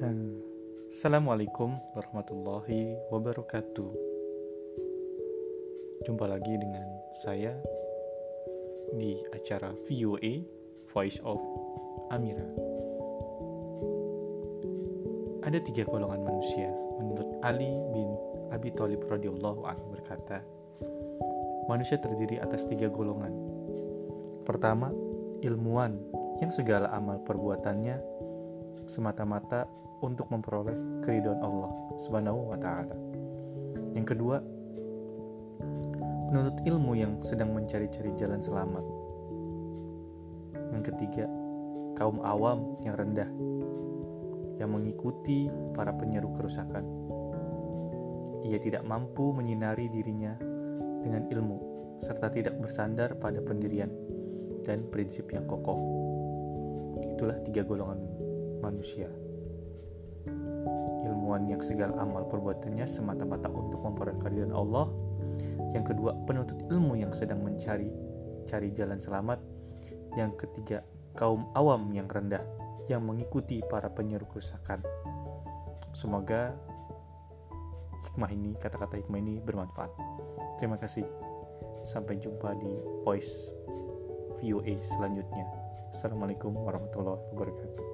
Assalamualaikum warahmatullahi wabarakatuh. Jumpa lagi dengan saya di acara VOA Voice of Amira. Ada tiga golongan manusia menurut Ali bin Abi Thalib radhiyallahu anhu berkata, manusia terdiri atas tiga golongan. Pertama, ilmuwan yang segala amal perbuatannya semata-mata untuk memperoleh keridhaan Allah Subhanahu wa taala. Yang kedua, penuntut ilmu yang sedang mencari-cari jalan selamat. Yang ketiga, kaum awam yang rendah yang mengikuti para penyeru kerusakan. Ia tidak mampu menyinari dirinya dengan ilmu serta tidak bersandar pada pendirian dan prinsip yang kokoh. Itulah tiga golongan manusia ilmuwan yang segala amal perbuatannya semata-mata untuk memperoleh keridhaan Allah. Yang kedua, penuntut ilmu yang sedang mencari cari jalan selamat. Yang ketiga, kaum awam yang rendah yang mengikuti para penyeru kerusakan. Semoga hikmah ini, kata-kata hikmah ini bermanfaat. Terima kasih. Sampai jumpa di voice VOA selanjutnya. Assalamualaikum warahmatullahi wabarakatuh.